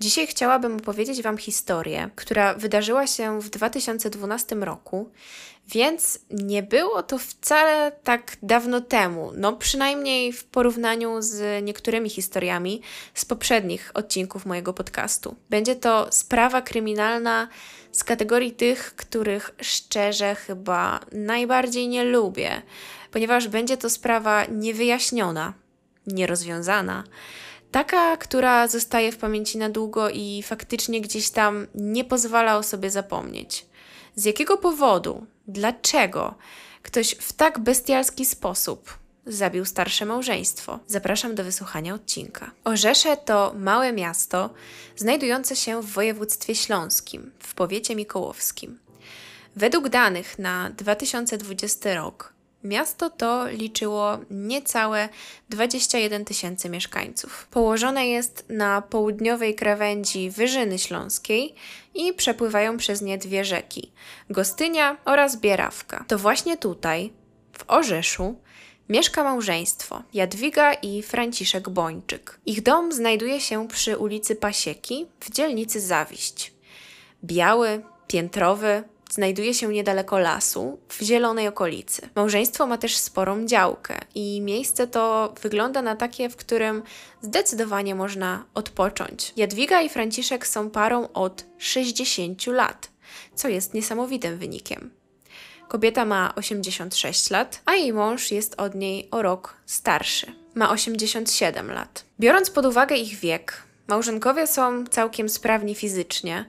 Dzisiaj chciałabym opowiedzieć Wam historię, która wydarzyła się w 2012 roku, więc nie było to wcale tak dawno temu, no przynajmniej w porównaniu z niektórymi historiami z poprzednich odcinków mojego podcastu. Będzie to sprawa kryminalna z kategorii tych, których szczerze chyba najbardziej nie lubię, ponieważ będzie to sprawa niewyjaśniona, nierozwiązana. Taka, która zostaje w pamięci na długo i faktycznie gdzieś tam nie pozwala o sobie zapomnieć. Z jakiego powodu, dlaczego ktoś w tak bestialski sposób zabił starsze małżeństwo? Zapraszam do wysłuchania odcinka. Orzesze to małe miasto znajdujące się w województwie śląskim, w powiecie mikołowskim. Według danych na 2020 rok Miasto to liczyło niecałe 21 tysięcy mieszkańców. Położone jest na południowej krawędzi Wyżyny Śląskiej i przepływają przez nie dwie rzeki Gostynia oraz Bierawka. To właśnie tutaj, w Orzeszu, mieszka małżeństwo Jadwiga i Franciszek Bończyk. Ich dom znajduje się przy ulicy Pasieki w dzielnicy Zawiść. Biały, piętrowy, znajduje się niedaleko lasu, w zielonej okolicy. Małżeństwo ma też sporą działkę i miejsce to wygląda na takie, w którym zdecydowanie można odpocząć. Jadwiga i Franciszek są parą od 60 lat, co jest niesamowitym wynikiem. Kobieta ma 86 lat, a jej mąż jest od niej o rok starszy. Ma 87 lat. Biorąc pod uwagę ich wiek, małżonkowie są całkiem sprawni fizycznie,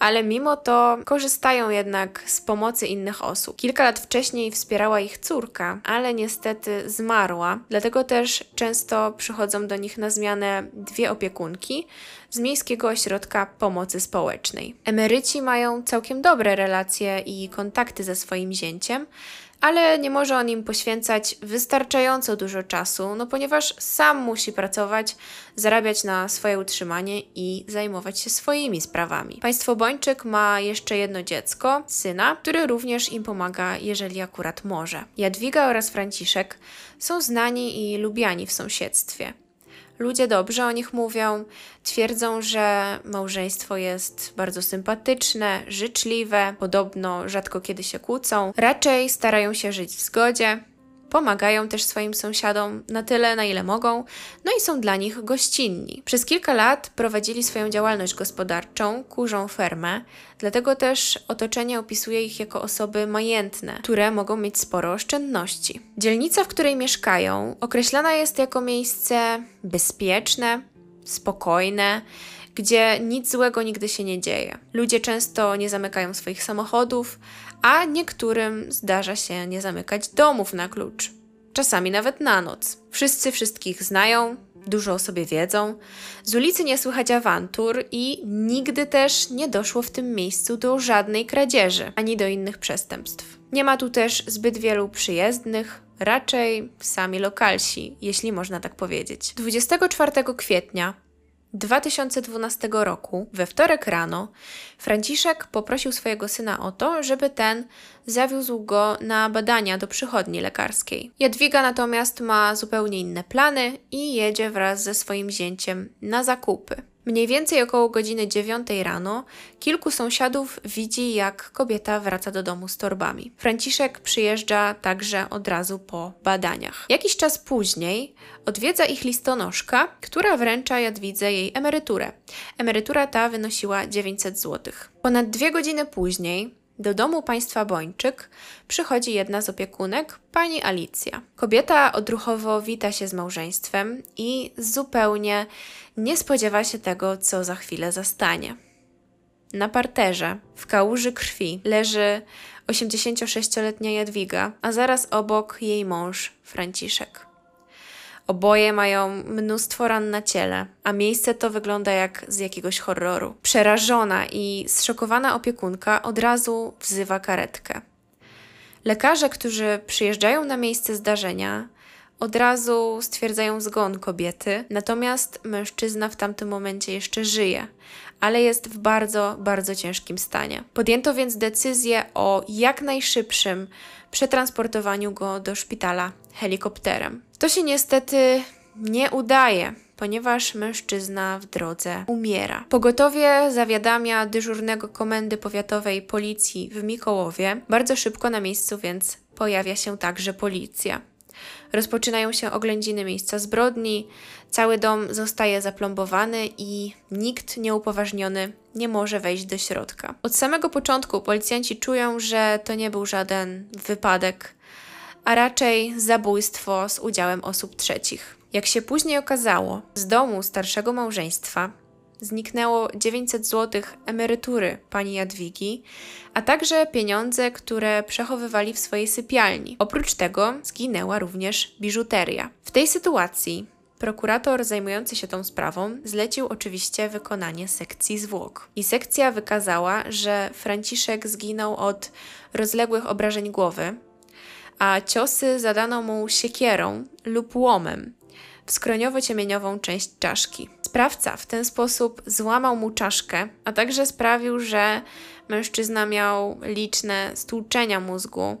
ale mimo to korzystają jednak z pomocy innych osób. Kilka lat wcześniej wspierała ich córka, ale niestety zmarła, dlatego też często przychodzą do nich na zmianę dwie opiekunki z Miejskiego Ośrodka Pomocy Społecznej. Emeryci mają całkiem dobre relacje i kontakty ze swoim zięciem, ale nie może on im poświęcać wystarczająco dużo czasu, no ponieważ sam musi pracować, zarabiać na swoje utrzymanie i zajmować się swoimi sprawami. Państwo Bończyk ma jeszcze jedno dziecko, syna, który również im pomaga, jeżeli akurat może. Jadwiga oraz Franciszek są znani i lubiani w sąsiedztwie. Ludzie dobrze o nich mówią, twierdzą, że małżeństwo jest bardzo sympatyczne, życzliwe, podobno rzadko kiedy się kłócą, raczej starają się żyć w zgodzie, Pomagają też swoim sąsiadom na tyle, na ile mogą, no i są dla nich gościnni. Przez kilka lat prowadzili swoją działalność gospodarczą, kurzą fermę, dlatego też otoczenie opisuje ich jako osoby majętne, które mogą mieć sporo oszczędności. Dzielnica, w której mieszkają, określana jest jako miejsce bezpieczne, spokojne, gdzie nic złego nigdy się nie dzieje. Ludzie często nie zamykają swoich samochodów, a niektórym zdarza się nie zamykać domów na klucz. Czasami nawet na noc. Wszyscy wszystkich znają, dużo o sobie wiedzą. Z ulicy nie słychać awantur i nigdy też nie doszło w tym miejscu do żadnej kradzieży ani do innych przestępstw. Nie ma tu też zbyt wielu przyjezdnych, raczej sami lokalsi, jeśli można tak powiedzieć. 24 kwietnia 2012 roku, we wtorek rano, Franciszek poprosił swojego syna o to, żeby ten zawiózł go na badania do przychodni lekarskiej. Jadwiga natomiast ma zupełnie inne plany i jedzie wraz ze swoim zięciem na zakupy. Mniej więcej około godziny 9 rano kilku sąsiadów widzi, jak kobieta wraca do domu z torbami. Franciszek przyjeżdża także od razu po badaniach. Jakiś czas później odwiedza ich listonoszka, która wręcza Jadwidze jej emeryturę. Emerytura ta wynosiła 900 zł. Ponad dwie godziny później do domu państwa Bończyk przychodzi jedna z opiekunek, pani Alicja. Kobieta odruchowo wita się z małżeństwem i zupełnie nie spodziewa się tego, co za chwilę zastanie. Na parterze, w kałuży krwi, leży 86-letnia Jadwiga, a zaraz obok jej mąż Franciszek. Oboje mają mnóstwo ran na ciele, a miejsce to wygląda jak z jakiegoś horroru. Przerażona i zszokowana opiekunka od razu wzywa karetkę. Lekarze, którzy przyjeżdżają na miejsce zdarzenia, od razu stwierdzają zgon kobiety, natomiast mężczyzna w tamtym momencie jeszcze żyje, ale jest w bardzo, bardzo ciężkim stanie. Podjęto więc decyzję o jak najszybszym przetransportowaniu go do szpitala helikopterem. To się niestety nie udaje. ponieważ mężczyzna w drodze umiera. Pogotowie zawiadamia dyżurnego komendy powiatowej policji w Mikołowie. Bardzo szybko na miejscu więc pojawia się także policja. Rozpoczynają się oględziny miejsca zbrodni, cały dom zostaje zaplombowany i nikt nieupoważniony nie może wejść do środka. Od samego początku policjanci czują, że to nie był żaden wypadek, a raczej zabójstwo z udziałem osób trzecich. Jak się później okazało, z domu starszego małżeństwa zniknęło 900 zł emerytury pani Jadwigi, a także pieniądze, które przechowywali w swojej sypialni. Oprócz tego zginęła również biżuteria. W tej sytuacji Prokurator zajmujący się tą sprawą zlecił oczywiście wykonanie sekcji zwłok. I sekcja wykazała, że Franciszek zginął od rozległych obrażeń głowy, a ciosy zadano mu siekierą lub łomem w skroniowo-ciemieniową część czaszki. Sprawca w ten sposób złamał mu czaszkę, a także sprawił, że mężczyzna miał liczne stłuczenia mózgu,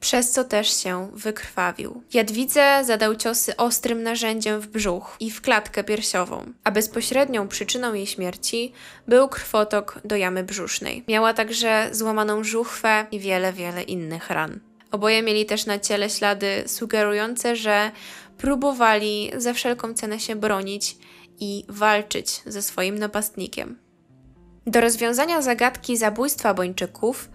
przez co też się wykrwawił. Jadwidze zadał ciosy ostrym narzędziem w brzuch i w klatkę piersiową, a bezpośrednią przyczyną jej śmierci był krwotok do jamy brzusznej. Miała także złamaną żuchwę i wiele, wiele innych ran. Oboje mieli też na ciele ślady sugerujące, że próbowali za wszelką cenę się bronić i walczyć ze swoim napastnikiem. Do rozwiązania zagadki zabójstwa Bończyków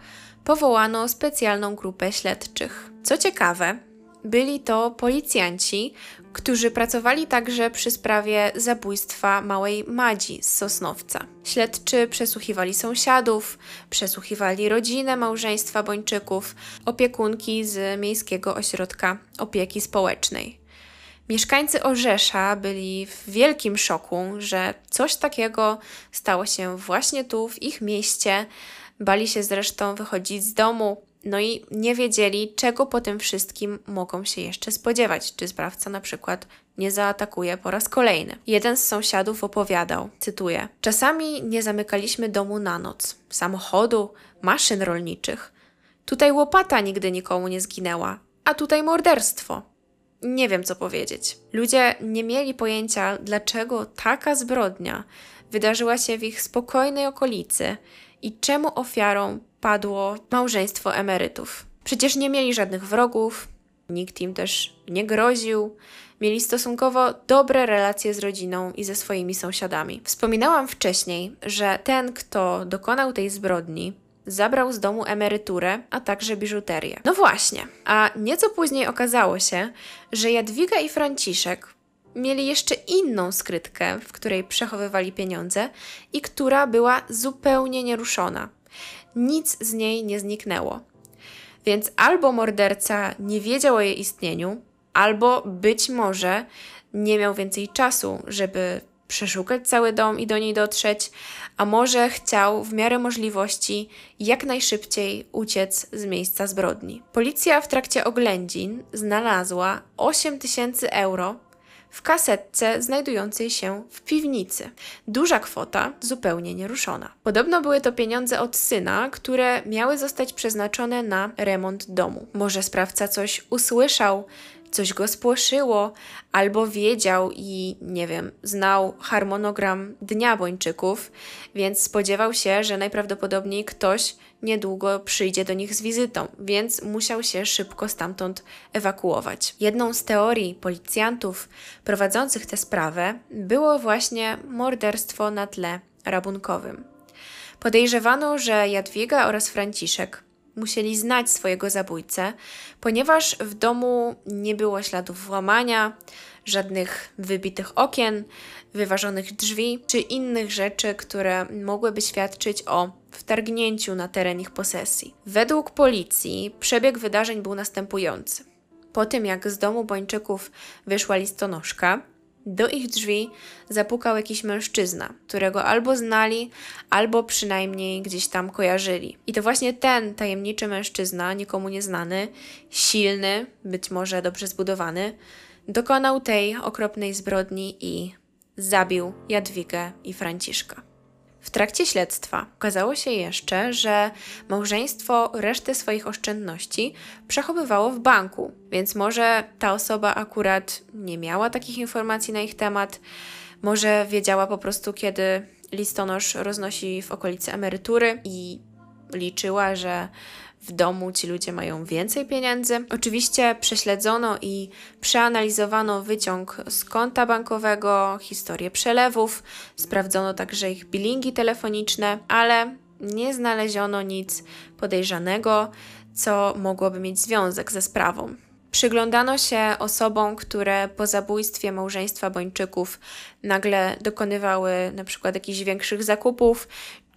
powołano specjalną grupę śledczych. Co ciekawe, byli to policjanci, którzy pracowali także przy sprawie zabójstwa małej Madzi z Sosnowca. Śledczy przesłuchiwali sąsiadów, przesłuchiwali rodzinę małżeństwa Bończyków, opiekunki z Miejskiego Ośrodka Opieki Społecznej. Mieszkańcy Orzesza byli w wielkim szoku, że coś takiego stało się właśnie tu, w ich mieście. Bali się zresztą wychodzić z domu, no i nie wiedzieli, czego po tym wszystkim mogą się jeszcze spodziewać. Czy sprawca na przykład nie zaatakuje po raz kolejny. Jeden z sąsiadów opowiadał, cytuję: Czasami nie zamykaliśmy domu na noc, samochodu, maszyn rolniczych. Tutaj łopata nigdy nikomu nie zginęła, a tutaj morderstwo. Nie wiem, co powiedzieć. Ludzie nie mieli pojęcia, dlaczego taka zbrodnia wydarzyła się w ich spokojnej okolicy i czemu ofiarą padło małżeństwo emerytów. Przecież nie mieli żadnych wrogów, nikt im też nie groził, mieli stosunkowo dobre relacje z rodziną i ze swoimi sąsiadami. Wspominałam wcześniej, że ten, kto dokonał tej zbrodni, zabrał z domu emeryturę, a także biżuterię. No właśnie, a nieco później okazało się, że Jadwiga i Franciszek mieli jeszcze inną skrytkę, w której przechowywali pieniądze i która była zupełnie nieruszona. Nic z niej nie zniknęło. Więc albo morderca nie wiedział o jej istnieniu, albo być może nie miał więcej czasu, żeby przeszukać cały dom i do niej dotrzeć, a może chciał w miarę możliwości jak najszybciej uciec z miejsca zbrodni. Policja w trakcie oględzin znalazła 8 tysięcy euro w kasetce znajdującej się w piwnicy. Duża kwota, zupełnie nieruszona. Podobno były to pieniądze od syna, które miały zostać przeznaczone na remont domu. Może sprawca coś usłyszał, coś go spłoszyło, albo wiedział i nie wiem, znał harmonogram dnia Bończyków, więc spodziewał się, że najprawdopodobniej ktoś niedługo przyjdzie do nich z wizytą, więc musiał się szybko stamtąd ewakuować. Jedną z teorii policjantów prowadzących tę sprawę było właśnie morderstwo na tle rabunkowym. Podejrzewano, że Jadwiga oraz Franciszek musieli znać swojego zabójcę, ponieważ w domu nie było śladów włamania, żadnych wybitych okien, wyważonych drzwi czy innych rzeczy, które mogłyby świadczyć o wtargnięciu na teren ich posesji. Według policji przebieg wydarzeń był następujący. Po tym, jak z domu Bończyków wyszła listonoszka, do ich drzwi zapukał jakiś mężczyzna, którego albo znali, albo przynajmniej gdzieś tam kojarzyli. I to właśnie ten tajemniczy mężczyzna, nikomu nieznany, silny, być może dobrze zbudowany, dokonał tej okropnej zbrodni i zabił Jadwigę i Franciszka. W trakcie śledztwa okazało się jeszcze, że małżeństwo resztę swoich oszczędności przechowywało w banku, więc może ta osoba akurat nie miała takich informacji na ich temat, Może wiedziała po prostu, kiedy listonosz roznosi w okolicy emerytury i liczyła, że w domu ci ludzie mają więcej pieniędzy. Oczywiście prześledzono i przeanalizowano wyciąg z konta bankowego, historię przelewów, sprawdzono także ich bilingi telefoniczne, ale nie znaleziono nic podejrzanego, co mogłoby mieć związek ze sprawą. Przyglądano się osobom, które po zabójstwie małżeństwa Bończyków nagle dokonywały na przykład jakichś większych zakupów,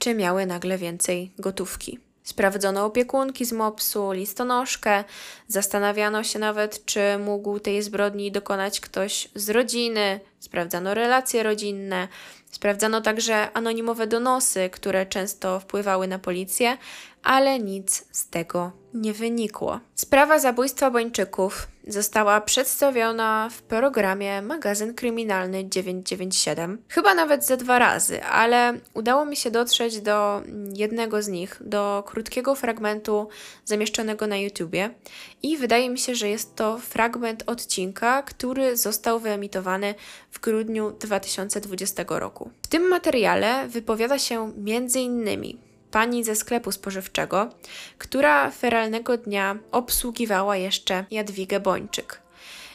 czy miały nagle więcej gotówki. Sprawdzono opiekunki z mopsu, listonoszkę, zastanawiano się nawet, czy mógł tej zbrodni dokonać ktoś z rodziny, sprawdzano relacje rodzinne, sprawdzano także anonimowe donosy, które często wpływały na policję, ale nic z tego nie wynikło. Sprawa zabójstwa Bończyków została przedstawiona w programie Magazyn Kryminalny 997, chyba nawet ze dwa razy, ale udało mi się dotrzeć do jednego z nich, do krótkiego fragmentu zamieszczonego na YouTubie i wydaje mi się, że jest to fragment odcinka, który został wyemitowany w grudniu 2020 roku. W tym materiale wypowiada się między innymi pani ze sklepu spożywczego, która feralnego dnia obsługiwała jeszcze Jadwigę Bończyk.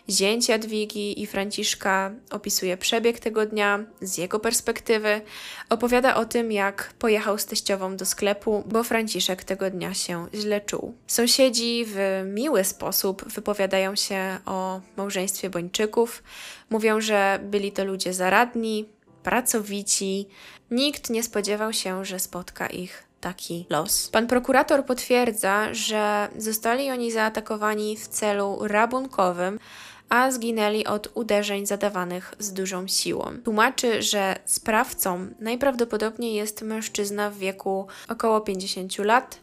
Zięć Jadwigi i Franciszka opisuje przebieg tego dnia z jego perspektywy. Opowiada o tym, jak pojechał z teściową do sklepu, bo Franciszek tego dnia się źle czuł. Sąsiedzi w miły sposób wypowiadają się o małżeństwie Bończyków. Mówią, że byli to ludzie zaradni, pracowici. Nikt nie spodziewał się, że spotka ich taki los. Pan prokurator potwierdza, że zostali oni zaatakowani w celu rabunkowym, a zginęli od uderzeń zadawanych z dużą siłą. Tłumaczy, że sprawcą najprawdopodobniej jest mężczyzna w wieku około 50 lat.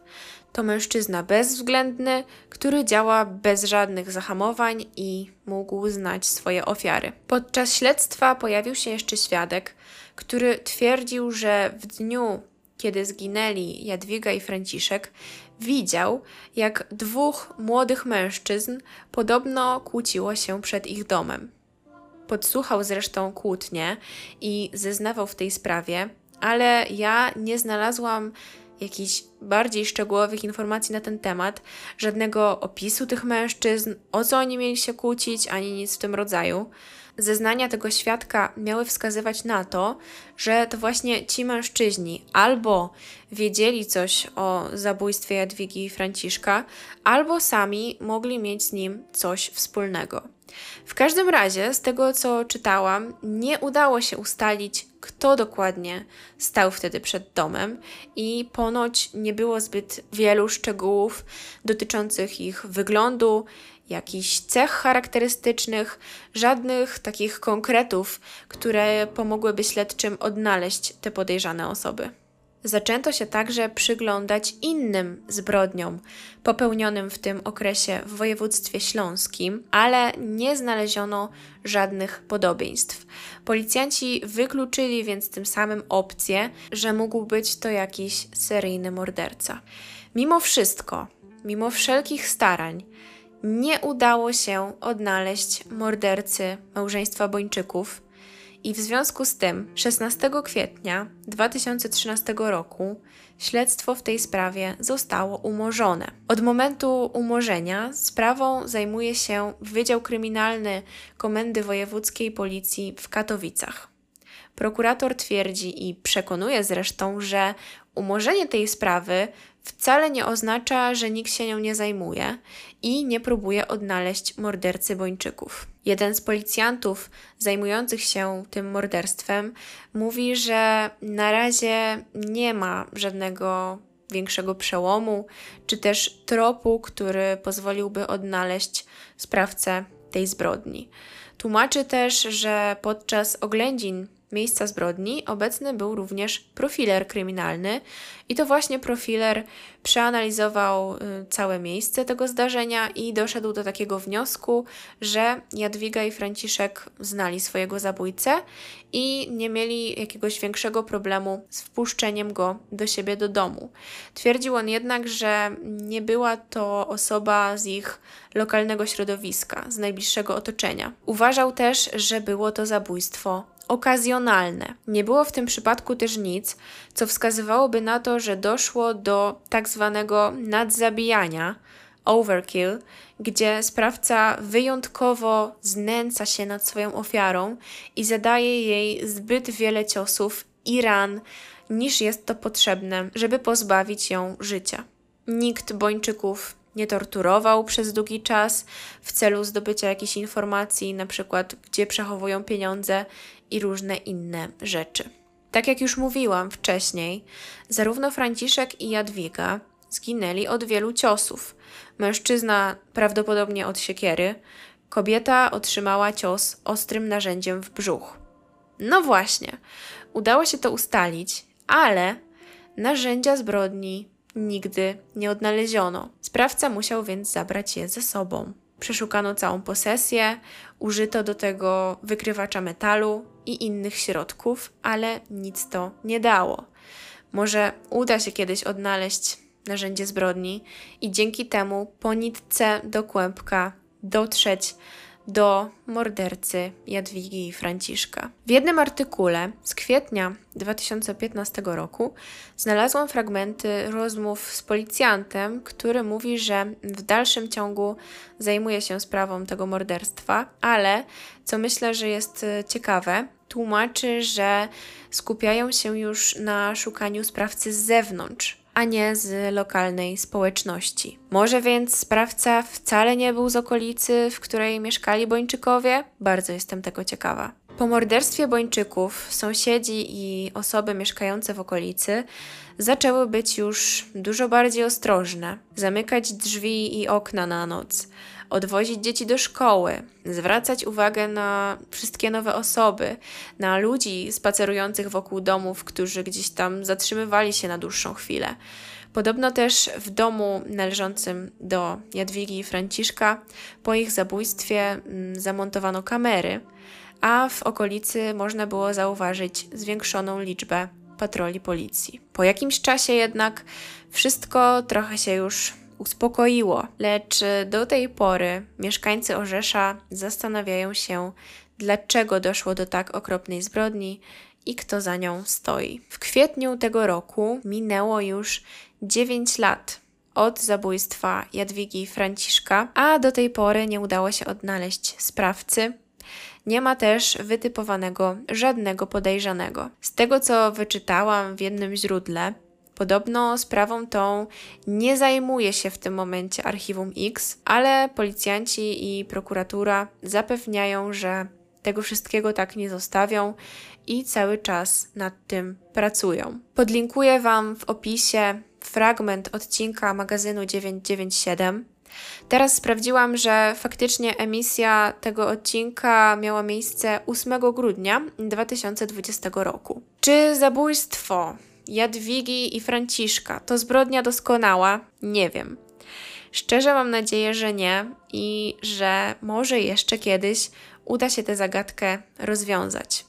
To mężczyzna bezwzględny, który działa bez żadnych zahamowań i mógł znać swoje ofiary. Podczas śledztwa pojawił się jeszcze świadek, który twierdził, że w dniu kiedy zginęli Jadwiga i Franciszek, widział, jak dwóch młodych mężczyzn podobno kłóciło się przed ich domem. Podsłuchał zresztą kłótnie i zeznawał w tej sprawie, ale ja nie znalazłam jakichś bardziej szczegółowych informacji na ten temat, żadnego opisu tych mężczyzn, o co oni mieli się kłócić, ani nic w tym rodzaju. Zeznania tego świadka miały wskazywać na to, że to właśnie ci mężczyźni albo wiedzieli coś o zabójstwie Jadwigi i Franciszka, albo sami mogli mieć z nim coś wspólnego. W każdym razie, z tego co czytałam, nie udało się ustalić, kto dokładnie stał wtedy przed domem, i ponoć nie było zbyt wielu szczegółów dotyczących ich wyglądu, jakichś cech charakterystycznych, żadnych takich konkretów, które pomogłyby śledczym odnaleźć te podejrzane osoby. Zaczęto się także przyglądać innym zbrodniom popełnionym w tym okresie w województwie śląskim, ale nie znaleziono żadnych podobieństw. Policjanci wykluczyli więc tym samym opcję, że mógł być to jakiś seryjny morderca. Mimo wszystko, mimo wszelkich starań, nie udało się odnaleźć mordercy małżeństwa Bończyków i w związku z tym 16 kwietnia 2013 roku śledztwo w tej sprawie zostało umorzone. Od momentu umorzenia sprawą zajmuje się Wydział Kryminalny Komendy Wojewódzkiej Policji w Katowicach. Prokurator twierdzi i przekonuje zresztą, że umorzenie tej sprawy wcale nie oznacza, że nikt się nią nie zajmuje i nie próbuje odnaleźć mordercy Bończyków. Jeden z policjantów zajmujących się tym morderstwem mówi, że na razie nie ma żadnego większego przełomu, czy też tropu, który pozwoliłby odnaleźć sprawcę tej zbrodni. Tłumaczy też, że podczas oględzin miejsca zbrodni obecny był również profiler kryminalny i to właśnie profiler przeanalizował y, całe miejsce tego zdarzenia i doszedł do takiego wniosku, że Jadwiga i Franciszek znali swojego zabójcę i nie mieli jakiegoś większego problemu z wpuszczeniem go do siebie do domu. Twierdził on jednak, że nie była to osoba z ich lokalnego środowiska, z najbliższego otoczenia. Uważał też, że było to zabójstwo okazjonalne. Nie było w tym przypadku też nic, co wskazywałoby na to, że doszło do tak zwanego nadzabijania, overkill, gdzie sprawca wyjątkowo znęca się nad swoją ofiarą i zadaje jej zbyt wiele ciosów i ran, niż jest to potrzebne, żeby pozbawić ją życia. Nikt Bończyków nie torturował przez długi czas w celu zdobycia jakichś informacji, na przykład gdzie przechowują pieniądze i różne inne rzeczy. Tak jak już mówiłam wcześniej, zarówno Franciszek i Jadwiga zginęli od wielu ciosów. Mężczyzna prawdopodobnie od siekiery, kobieta otrzymała cios ostrym narzędziem w brzuch. No właśnie, udało się to ustalić, ale narzędzia zbrodni nigdy nie odnaleziono. Sprawca musiał więc zabrać je ze sobą. Przeszukano całą posesję, użyto do tego wykrywacza metalu i innych środków, ale nic to nie dało. Może uda się kiedyś odnaleźć narzędzie zbrodni i dzięki temu po nitce do kłębka dotrzeć do mordercy Jadwigi i Franciszka. W jednym artykule z kwietnia 2015 roku znalazłam fragmenty rozmów z policjantem, który mówi, że w dalszym ciągu zajmuje się sprawą tego morderstwa, ale co myślę, że jest e, ciekawe, tłumaczy, że skupiają się już na szukaniu sprawcy z zewnątrz, a nie z lokalnej społeczności. Może więc sprawca wcale nie był z okolicy, w której mieszkali Bończykowie? Bardzo jestem tego ciekawa. Po morderstwie Bończyków sąsiedzi i osoby mieszkające w okolicy zaczęły być już dużo bardziej ostrożne, zamykać drzwi i okna na noc, odwozić dzieci do szkoły, zwracać uwagę na wszystkie nowe osoby, na ludzi spacerujących wokół domów, którzy gdzieś tam zatrzymywali się na dłuższą chwilę. Podobno też w domu należącym do Jadwigi i Franciszka po ich zabójstwie mm, zamontowano kamery, a w okolicy można było zauważyć zwiększoną liczbę patroli policji. Po jakimś czasie jednak wszystko trochę się już uspokoiło, lecz do tej pory mieszkańcy Orzesza zastanawiają się, dlaczego doszło do tak okropnej zbrodni i kto za nią stoi. W kwietniu tego roku minęło już 9 lat od zabójstwa Jadwigi Franciszka, a do tej pory nie udało się odnaleźć sprawcy. Nie ma też wytypowanego żadnego podejrzanego. Z tego co wyczytałam w jednym źródle, Podobno sprawą tą nie zajmuje się w tym momencie Archiwum X, ale policjanci i prokuratura zapewniają, że tego wszystkiego tak nie zostawią i cały czas nad tym pracują. Podlinkuję Wam w opisie fragment odcinka magazynu 997. Teraz sprawdziłam, że faktycznie emisja tego odcinka miała miejsce 8 grudnia 2020 roku. Czy zabójstwo Jadwigi i Franciszka to zbrodnia doskonała? Nie wiem. Szczerze mam nadzieję, że nie i że może jeszcze kiedyś uda się tę zagadkę rozwiązać.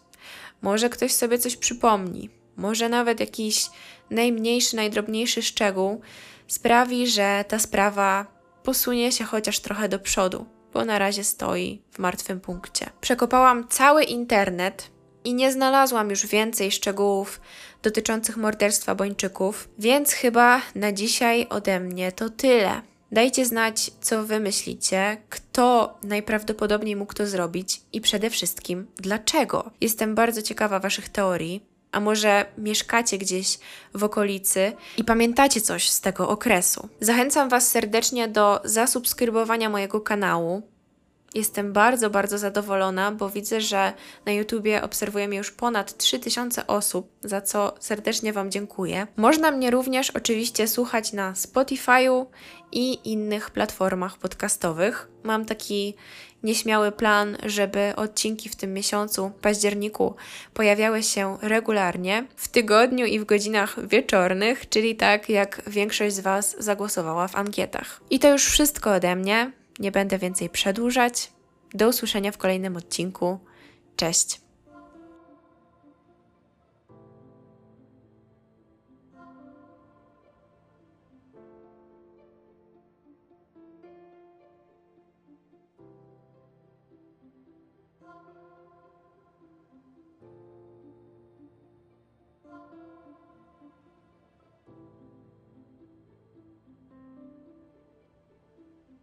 Może ktoś sobie coś przypomni, może nawet jakiś najmniejszy, najdrobniejszy szczegół sprawi, że ta sprawa posunie się chociaż trochę do przodu, bo na razie stoi w martwym punkcie. Przekopałam cały internet i nie znalazłam już więcej szczegółów dotyczących morderstwa Bończyków, więc chyba na dzisiaj ode mnie to tyle. Dajcie znać, co wy myślicie, kto najprawdopodobniej mógł to zrobić i przede wszystkim dlaczego. Jestem bardzo ciekawa Waszych teorii. A może mieszkacie gdzieś w okolicy i pamiętacie coś z tego okresu? Zachęcam Was serdecznie do zasubskrybowania mojego kanału. Jestem bardzo, bardzo zadowolona, bo widzę, że na YouTubie obserwuje mnie już ponad 3000 osób, za co serdecznie Wam dziękuję. Można mnie również oczywiście słuchać na Spotify'u i innych platformach podcastowych. Mam taki nieśmiały plan, żeby odcinki w tym miesiącu, październiku, pojawiały się regularnie, w tygodniu i w godzinach wieczornych, czyli tak jak większość z Was zagłosowała w ankietach. I to już wszystko ode mnie. Nie będę więcej przedłużać. Do usłyszenia w kolejnym odcinku. Cześć!